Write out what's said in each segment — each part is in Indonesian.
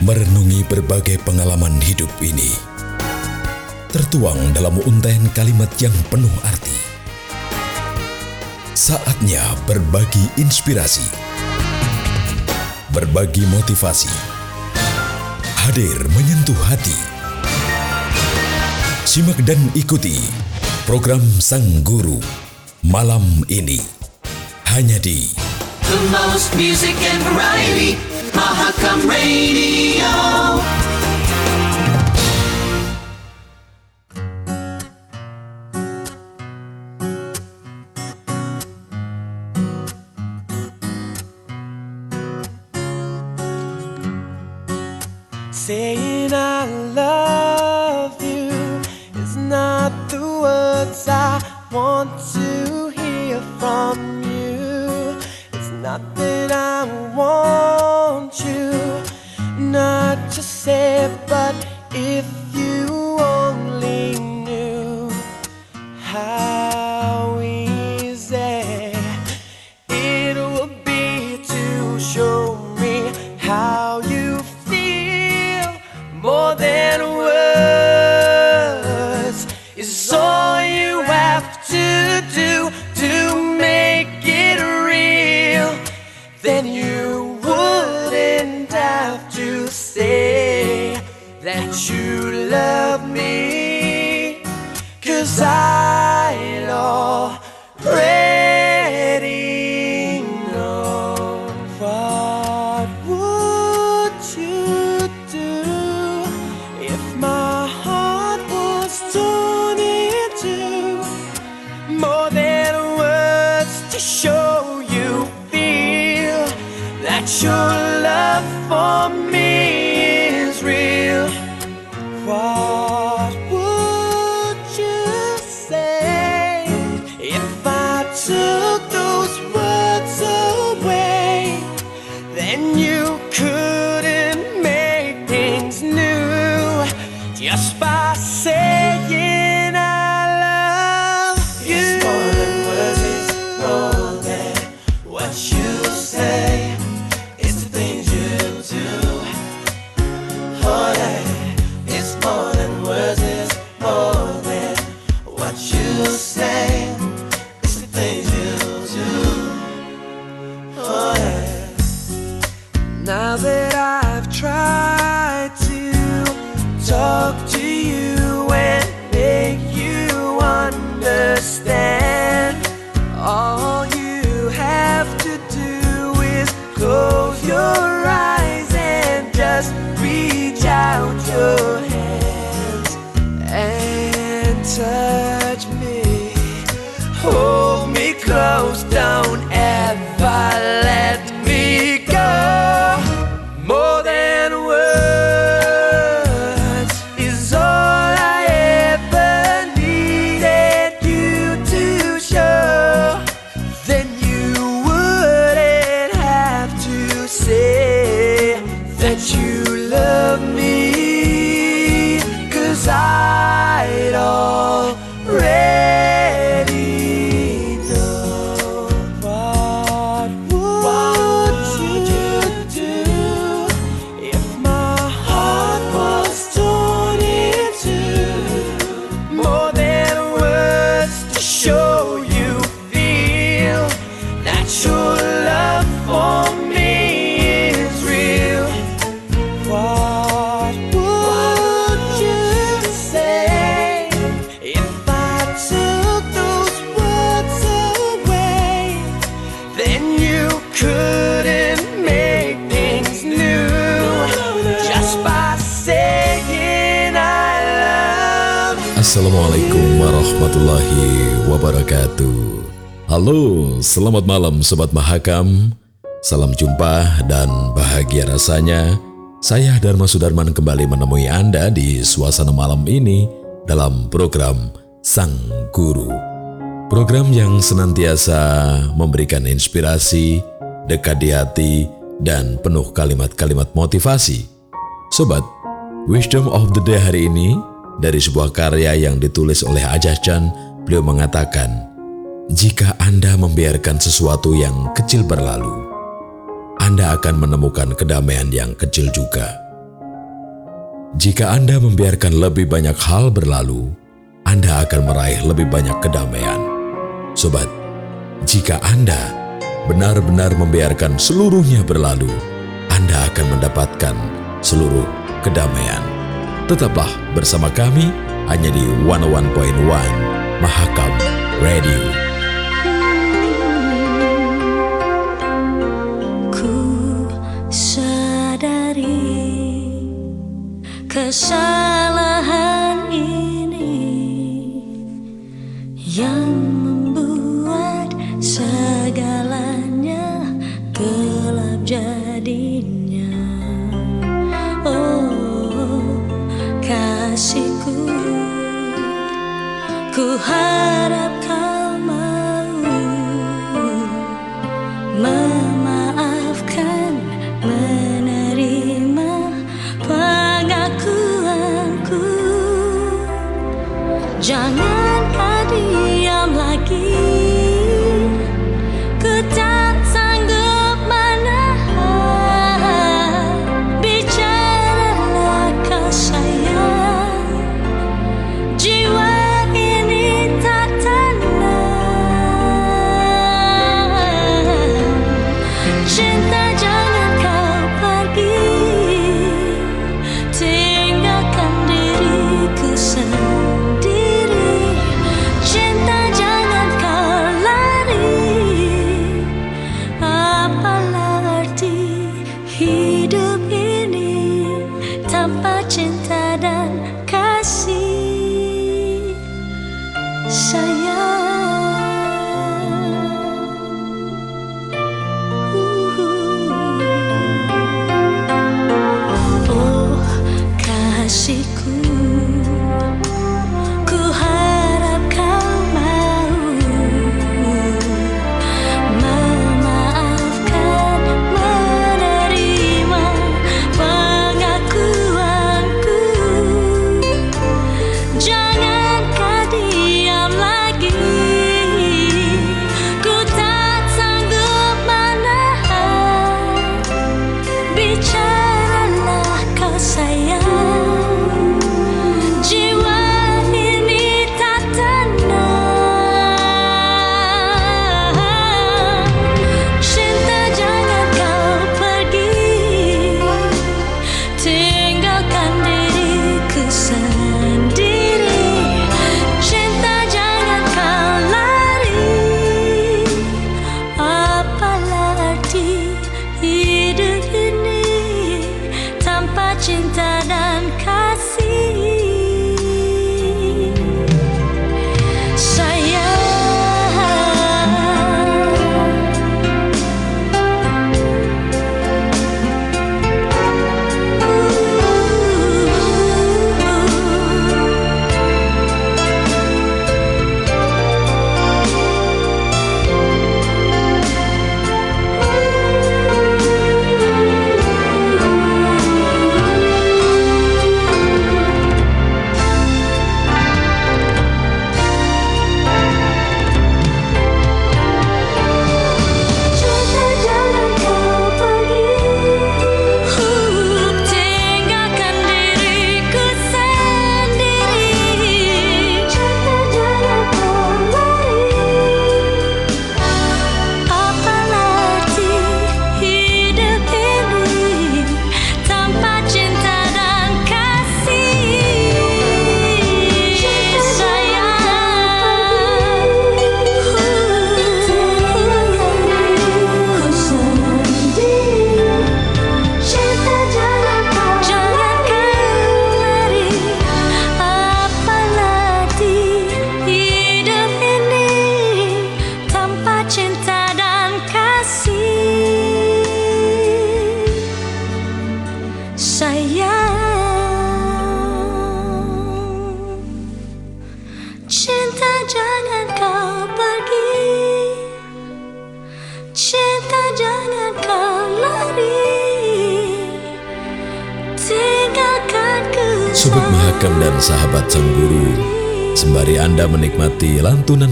merenungi berbagai pengalaman hidup ini. Tertuang dalam untaian kalimat yang penuh arti. Saatnya berbagi inspirasi. Berbagi motivasi. Hadir menyentuh hati. Simak dan ikuti program Sang Guru malam ini hanya di The Most Music and Variety Mahakam Radio. say you. Assalamualaikum warahmatullahi wabarakatuh. Halo, selamat malam sobat Mahakam. Salam jumpa dan bahagia rasanya. Saya Dharma Sudarman kembali menemui Anda di suasana malam ini dalam program Sang Guru. Program yang senantiasa memberikan inspirasi, dekat di hati, dan penuh kalimat-kalimat motivasi. Sobat, Wisdom of the Day hari ini dari sebuah karya yang ditulis oleh Ajah Chan, beliau mengatakan, jika Anda membiarkan sesuatu yang kecil berlalu, Anda akan menemukan kedamaian yang kecil juga. Jika Anda membiarkan lebih banyak hal berlalu, Anda akan meraih lebih banyak kedamaian. Sobat, jika Anda benar-benar membiarkan seluruhnya berlalu, Anda akan mendapatkan seluruh kedamaian. Tetaplah bersama kami hanya di 101.1 Mahakam Radio. Ku sadari kesalahan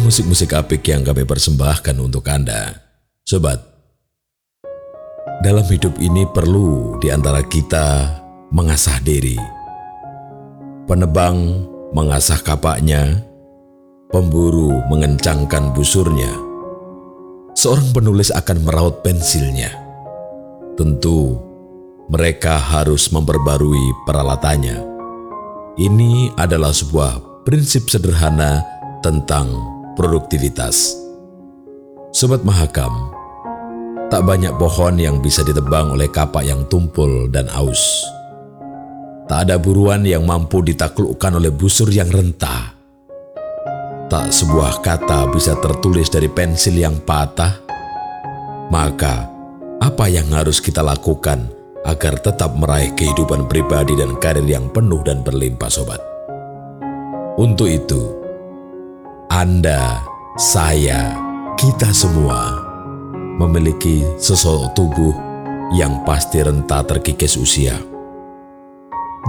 musik-musik apik yang kami persembahkan untuk Anda. Sobat, dalam hidup ini perlu di antara kita mengasah diri. Penebang mengasah kapaknya, pemburu mengencangkan busurnya. Seorang penulis akan meraut pensilnya. Tentu, mereka harus memperbarui peralatannya. Ini adalah sebuah prinsip sederhana tentang produktivitas. Sobat Mahakam, tak banyak pohon yang bisa ditebang oleh kapak yang tumpul dan aus. Tak ada buruan yang mampu ditaklukkan oleh busur yang rentah. Tak sebuah kata bisa tertulis dari pensil yang patah. Maka, apa yang harus kita lakukan agar tetap meraih kehidupan pribadi dan karir yang penuh dan berlimpah, sobat? Untuk itu, Anda, saya, kita semua memiliki sosok tubuh yang pasti rentah terkikis usia.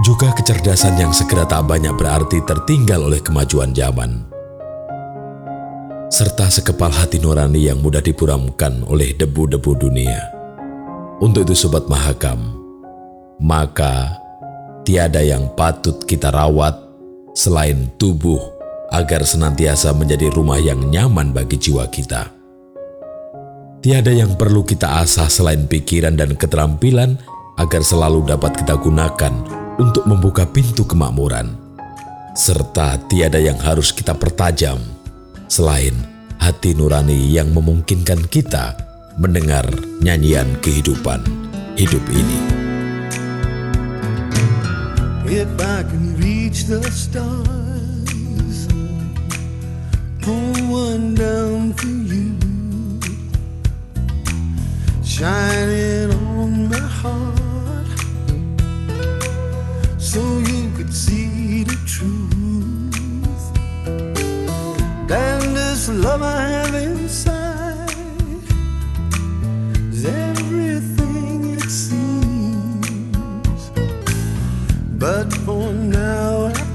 Juga kecerdasan yang segera tak banyak berarti tertinggal oleh kemajuan zaman. Serta sekepal hati nurani yang mudah diburamkan oleh debu-debu dunia. Untuk itu sobat mahakam, maka tiada yang patut kita rawat selain tubuh agar senantiasa menjadi rumah yang nyaman bagi jiwa kita. Tiada yang perlu kita asah selain pikiran dan keterampilan agar selalu dapat kita gunakan untuk membuka pintu kemakmuran, serta tiada yang harus kita pertajam selain hati nurani yang memungkinkan kita mendengar nyanyian kehidupan hidup ini. If I can reach the stars, down for you, shining on my heart, so you could see the truth. And this love I have inside is everything it seems. But for now I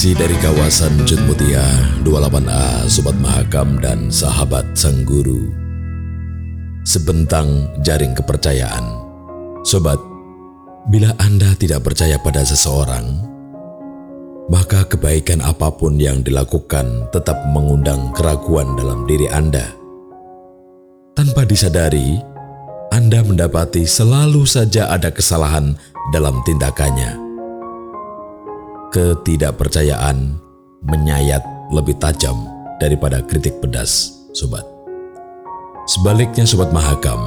Masih dari kawasan Jutmutia 28A Sobat Mahakam dan sahabat Sang Guru Sebentang jaring kepercayaan. Sobat, bila Anda tidak percaya pada seseorang Maka kebaikan apa pun yang dilakukan tetap mengundang keraguan dalam diri Anda. Tanpa disadari, Anda mendapati selalu saja ada kesalahan dalam tindakannya ketidakpercayaan menyayat lebih tajam daripada kritik pedas, sobat. Sebaliknya, sobat Mahakam,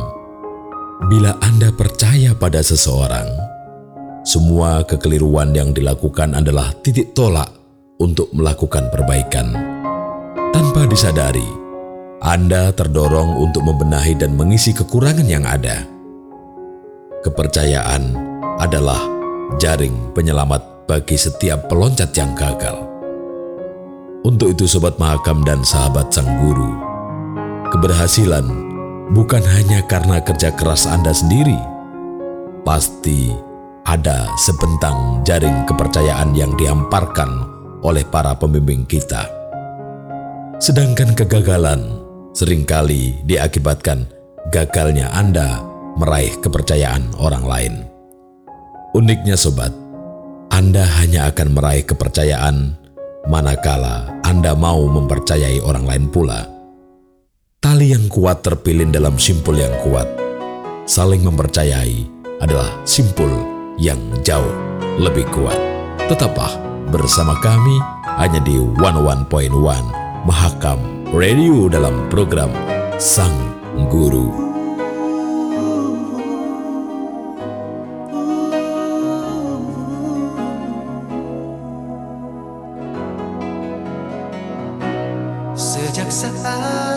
bila Anda percaya pada seseorang, semua kekeliruan yang dilakukan adalah titik tolak untuk melakukan perbaikan. Tanpa disadari, Anda terdorong untuk membenahi dan mengisi kekurangan yang ada. Kepercayaan adalah jaring penyelamat bagi setiap peloncat yang gagal. Untuk itu Sobat Mahakam dan sahabat Sang Guru, keberhasilan bukan hanya karena kerja keras Anda sendiri, pasti ada sebentang jaring kepercayaan yang dihamparkan oleh para pembimbing kita. Sedangkan kegagalan sering kali diakibatkan gagalnya Anda meraih kepercayaan orang lain. Uniknya sobat, anda hanya akan meraih kepercayaan manakala Anda mau mempercayai orang lain pula. Tali yang kuat terpilin dalam simpul yang kuat. Saling mempercayai adalah simpul yang jauh lebih kuat. Tetaplah bersama kami hanya di 11.1 Mahakam Radio dalam program Sang Guru. Sejak saat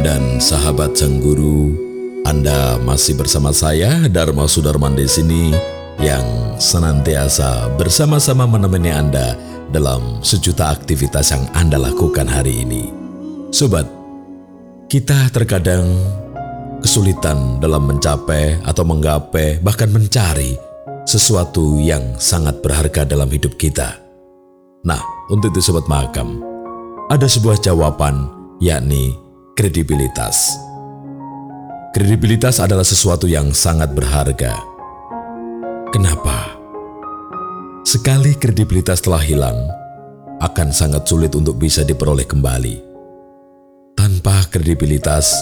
Dan sahabat Sang Guru, Anda masih bersama saya Dharma Sudarman di sini yang senantiasa bersama-sama menemani Anda dalam sejuta aktivitas yang Anda lakukan hari ini. Sobat, kita terkadang kesulitan dalam mencapai atau menggapai bahkan mencari sesuatu yang sangat berharga dalam hidup kita. Nah, untuk itu Sobat Mahakam, ada sebuah jawaban yakni kredibilitas. Kredibilitas adalah sesuatu yang sangat berharga. Kenapa? Sekali kredibilitas telah hilang, akan sangat sulit untuk bisa diperoleh kembali. Tanpa kredibilitas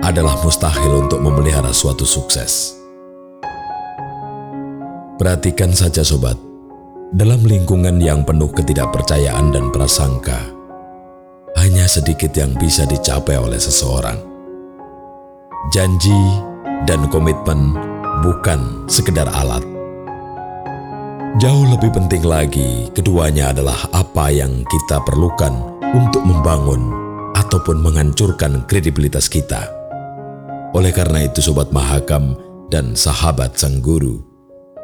adalah mustahil untuk memelihara suatu sukses. Perhatikan saja sobat, dalam lingkungan yang penuh ketidakpercayaan dan prasangka, hanya sedikit yang bisa dicapai oleh seseorang. Janji dan komitmen bukan sekedar alat. Jauh lebih penting lagi, keduanya adalah apa yang kita perlukan untuk membangun ataupun menghancurkan kredibilitas kita. Oleh karena itu, sobat Mahakam dan sahabat Sang Guru,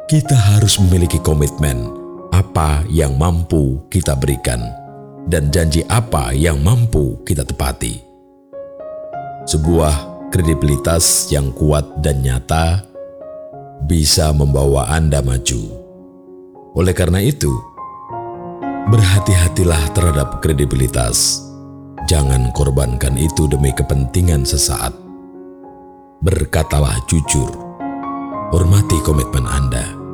kita harus memiliki komitmen apa yang mampu kita berikan dan janji apa yang mampu kita tepati. Sebuah kredibilitas yang kuat dan nyata bisa membawa Anda maju. Oleh karena itu, berhati-hatilah terhadap kredibilitas. Jangan korbankan itu demi kepentingan sesaat. Berkatalah jujur, hormati komitmen Anda,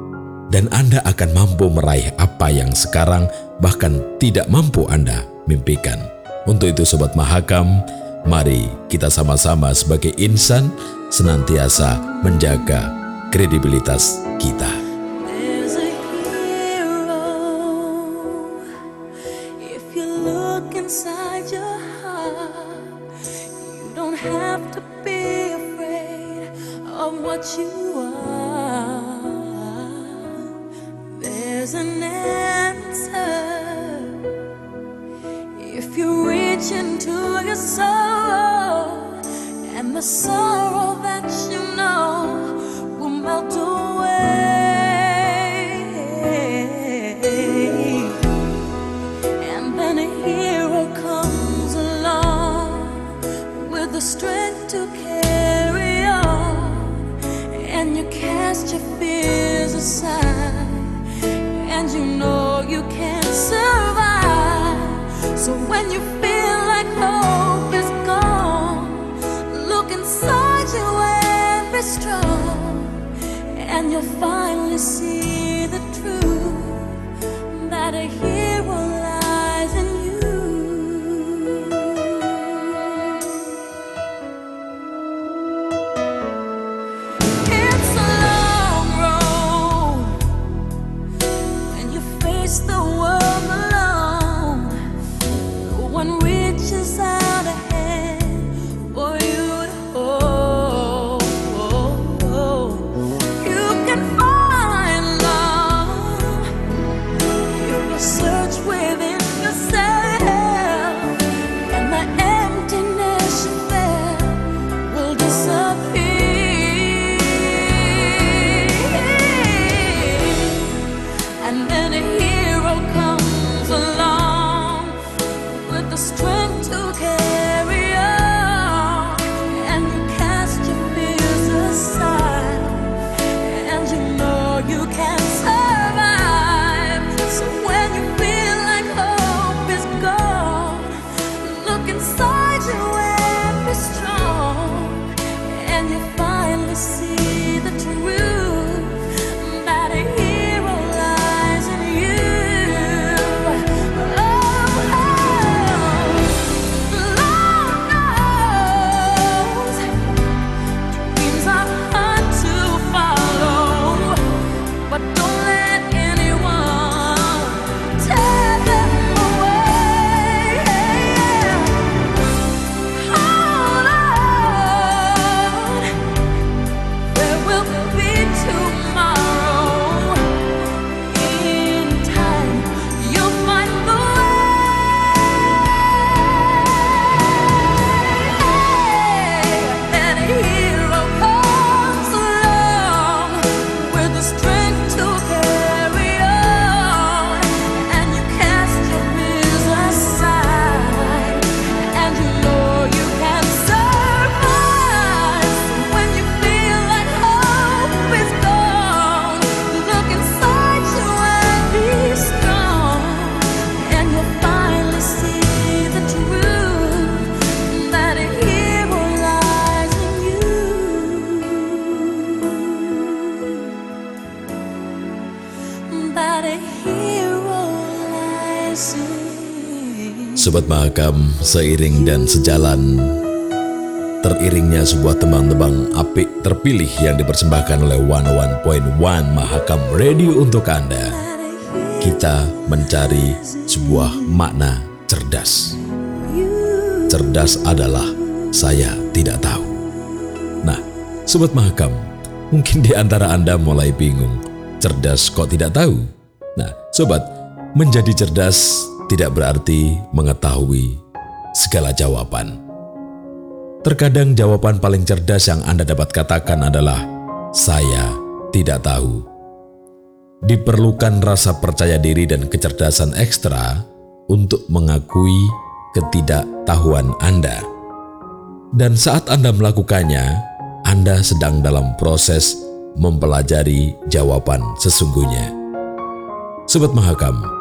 dan Anda akan mampu meraih apa yang sekarang bahkan tidak mampu Anda mimpikan. Untuk itu Sobat Mahakam, mari kita sama-sama sebagai insan senantiasa menjaga kredibilitas kita. What you are. Sobat Mahakam, seiring dan sejalan teriringnya sebuah tembang-tembang apik terpilih yang dipersembahkan oleh 101.1 Mahakam Radio untuk Anda. Kita mencari sebuah makna cerdas. Cerdas adalah saya tidak tahu. Nah, Sobat Mahakam, mungkin di antara Anda mulai bingung, cerdas kok tidak tahu? Nah, Sobat, menjadi cerdas tidak berarti mengetahui segala jawaban. Terkadang jawaban paling cerdas yang Anda dapat katakan adalah "saya tidak tahu". Diperlukan rasa percaya diri dan kecerdasan ekstra untuk mengakui ketidaktahuan Anda. Dan saat Anda melakukannya, Anda sedang dalam proses mempelajari jawaban sesungguhnya. Sobat Mahakam,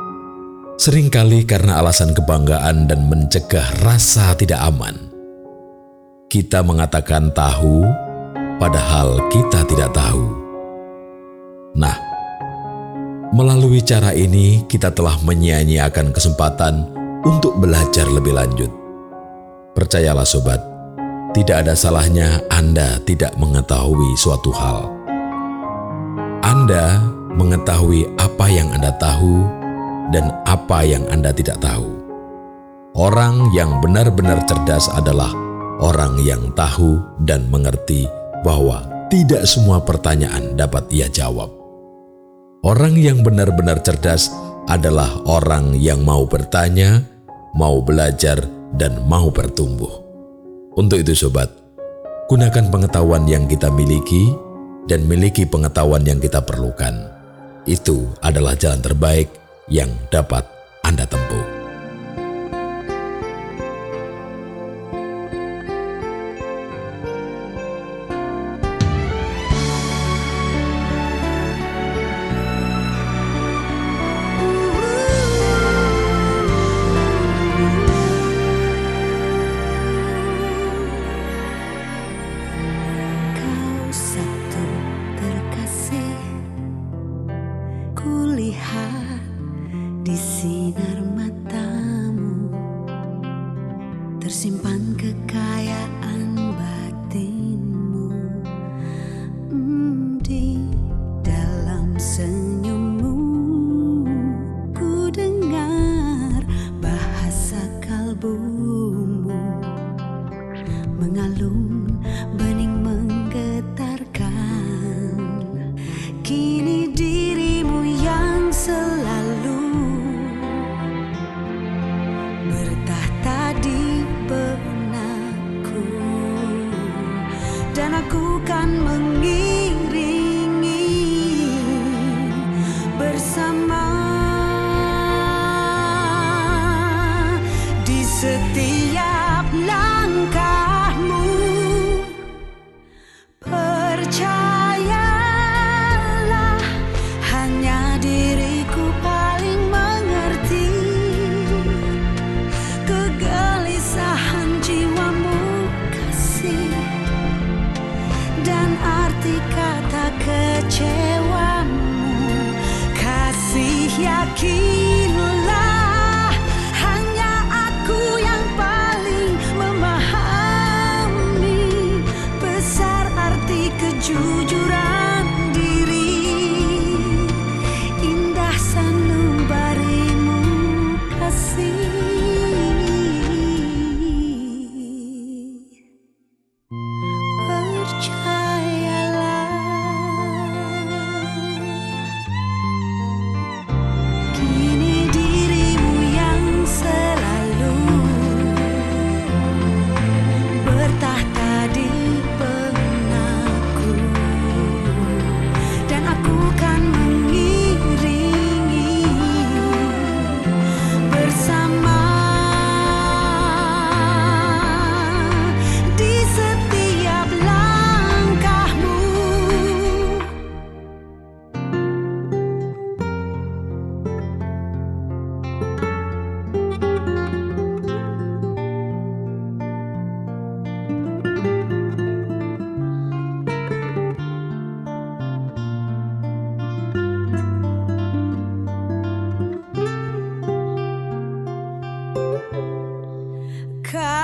sering kali karena alasan kebanggaan dan mencegah rasa tidak aman, kita mengatakan tahu, padahal kita tidak tahu. Nah, melalui cara ini kita telah menyia-nyiakan kesempatan untuk belajar lebih lanjut. Percayalah sobat, tidak ada salahnya Anda tidak mengetahui suatu hal. Anda mengetahui apa yang Anda tahu dan apa yang Anda tidak tahu. Orang yang benar-benar cerdas adalah orang yang tahu dan mengerti bahwa tidak semua pertanyaan dapat ia jawab. Orang yang benar-benar cerdas adalah orang yang mau bertanya, mau belajar, dan mau bertumbuh. Untuk itu, sobat, gunakan pengetahuan yang kita miliki dan miliki pengetahuan yang kita perlukan. Itu adalah jalan terbaik yang dapat Anda tempuh.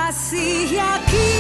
Kasih yakinlah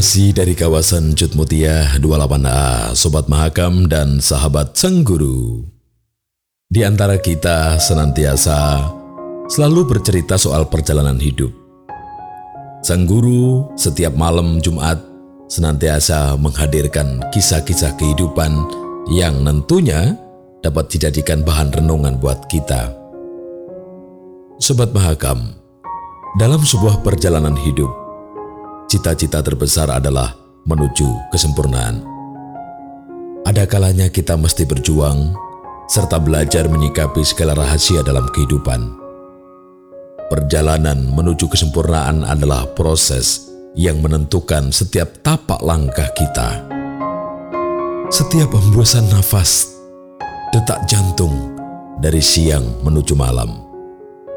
Masih dari kawasan Cutmutia 28A, Sobat Mahakam dan sahabat Sang Guru. Di antara kita senantiasa selalu bercerita soal perjalanan hidup. Sang Guru setiap malam Jumat senantiasa menghadirkan kisah-kisah kehidupan yang tentunya dapat dijadikan bahan renungan buat kita. Sobat Mahakam, dalam sebuah perjalanan hidup, cita-cita terbesar adalah menuju kesempurnaan. Ada kalanya kita mesti berjuang serta belajar menyikapi segala rahasia dalam kehidupan. Perjalanan menuju kesempurnaan adalah proses yang menentukan setiap tapak langkah kita. Setiap hembusan nafas, detak jantung dari siang menuju malam,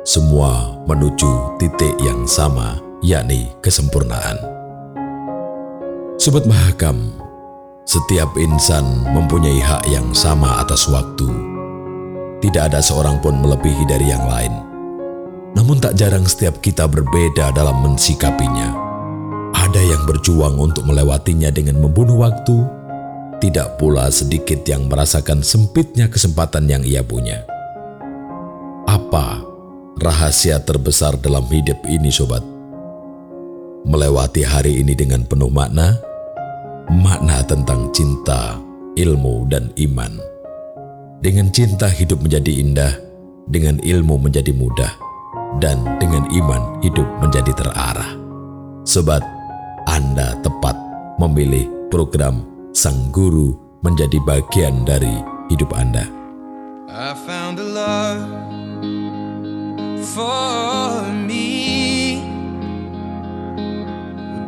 semua menuju titik yang sama, yakni kesempurnaan. Sobat Mahakam, setiap insan mempunyai hak yang sama atas waktu. Tidak ada seorang pun melebihi dari yang lain. Namun tak jarang setiap kita berbeda dalam mensikapinya. Ada yang berjuang untuk melewatinya dengan membunuh waktu, tidak pula sedikit yang merasakan sempitnya kesempatan yang ia punya. Apa rahasia terbesar dalam hidup ini sobat? Melewati hari ini dengan penuh makna, makna tentang cinta, ilmu, dan iman. Dengan cinta hidup menjadi indah, dengan ilmu menjadi mudah, dan dengan iman hidup menjadi terarah. Sobat, Anda tepat memilih program Sang Guru menjadi bagian dari hidup Anda. I found a love for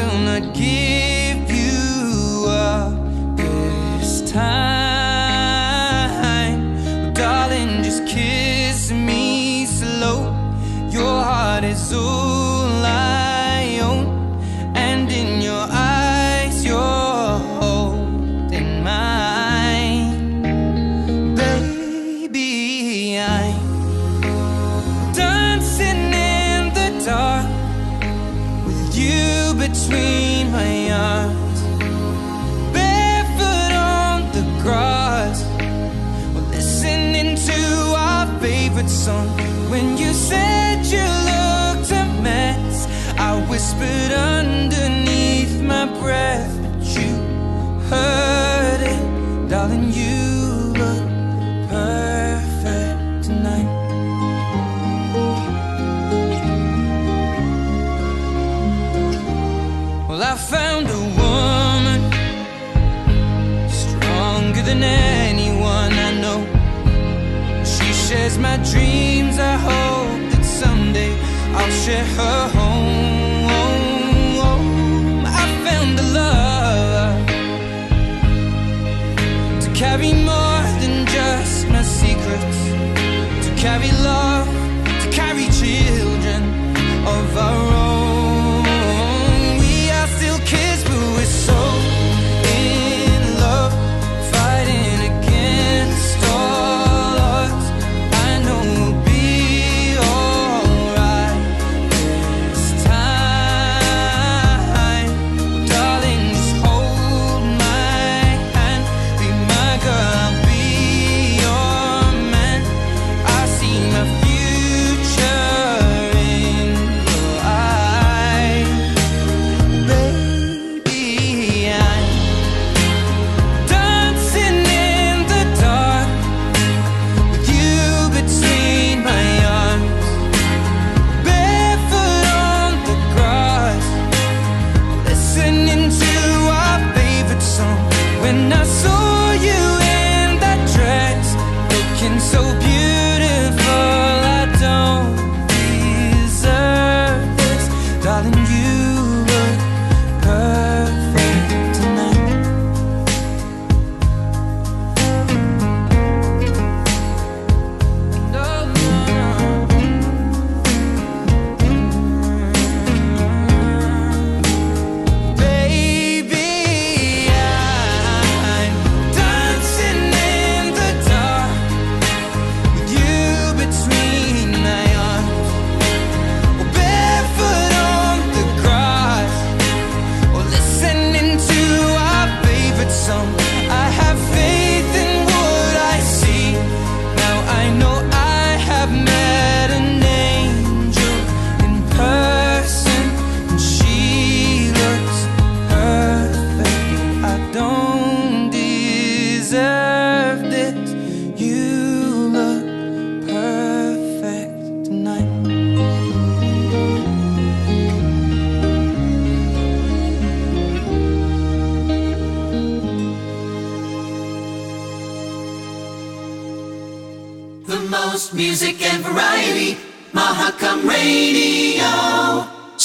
will not give you up this time. Darling, just kiss me slow. Your heart is all between my arms, barefoot on the grass. We're listening to our favorite song. When you said you looked a mess, I whispered underneath my breath, but you heard it, darling. You my dreams. I hope that someday I'll share her home. I found a love to carry more than just my secrets, to carry love,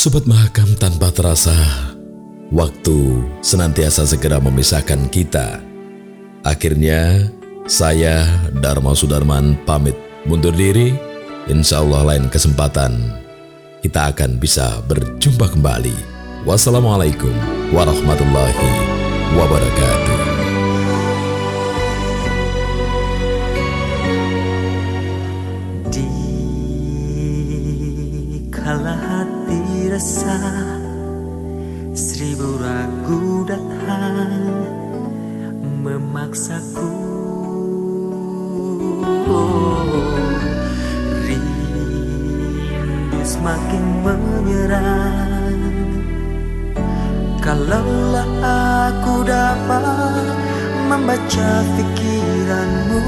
Sobat Mahakam tanpa terasa, waktu senantiasa segera memisahkan kita. Akhirnya, saya Dharma Sudarman pamit mundur diri. Insya Allah lain kesempatan kita akan bisa berjumpa kembali. Wassalamualaikum warahmatullahi wabarakatuh. Resah Seribu ragu datang Memaksaku. Rindu semakin menyerang. Kalaulah aku dapat membaca pikiranmu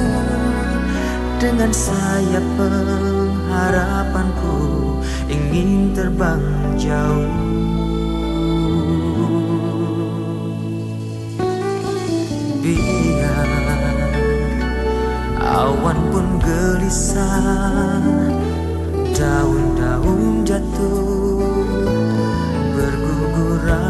dengan sayap pengharapanku ingin terbang jauh. Biar awan pun gelisah daun-daun jatuh berguguran.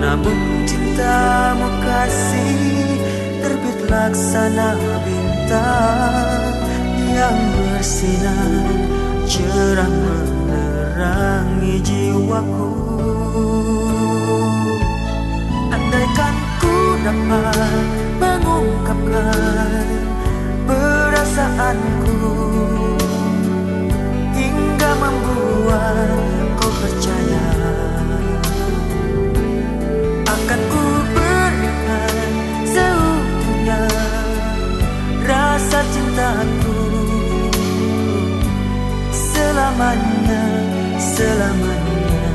Namun cintamu kasih terbit laksana bintang yang bersinar cerah menerangi jiwaku. Andaikan ku dapat mengungkapkan perasaanku hingga membuat kau percaya selamanya selamanya.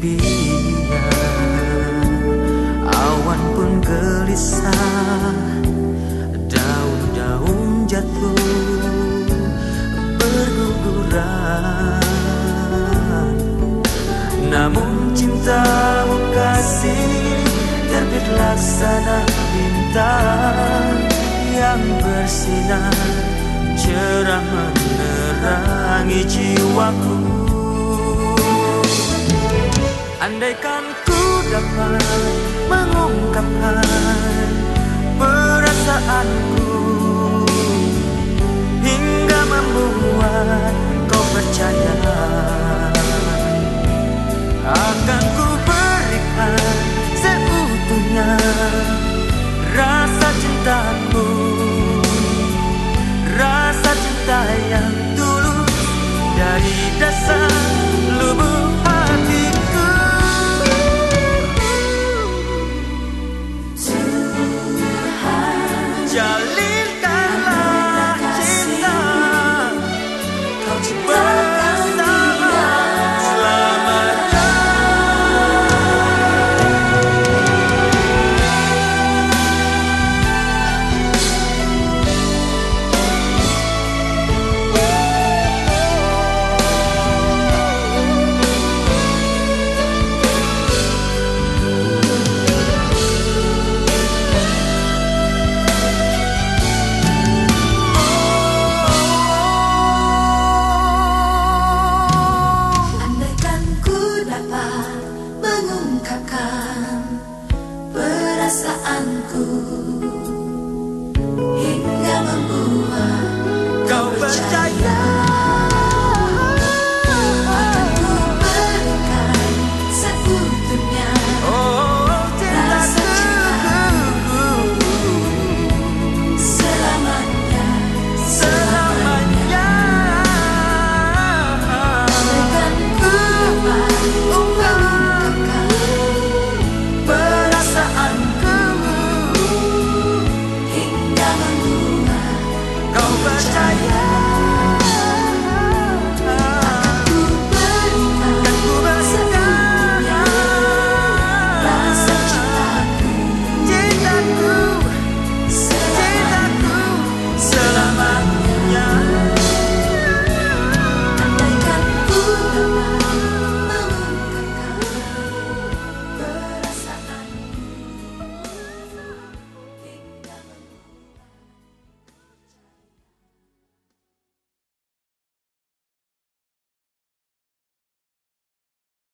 Biar awan pun gelisah daun-daun jatuh berguguran laksana bintang yang bersinar. Cerah menerangi jiwaku. Andaikan ku dapat mengungkapkan perasaanku hingga membuat kau percaya. Akan ku berikan rasa cintaku rasa cinta yang tulus dari dasar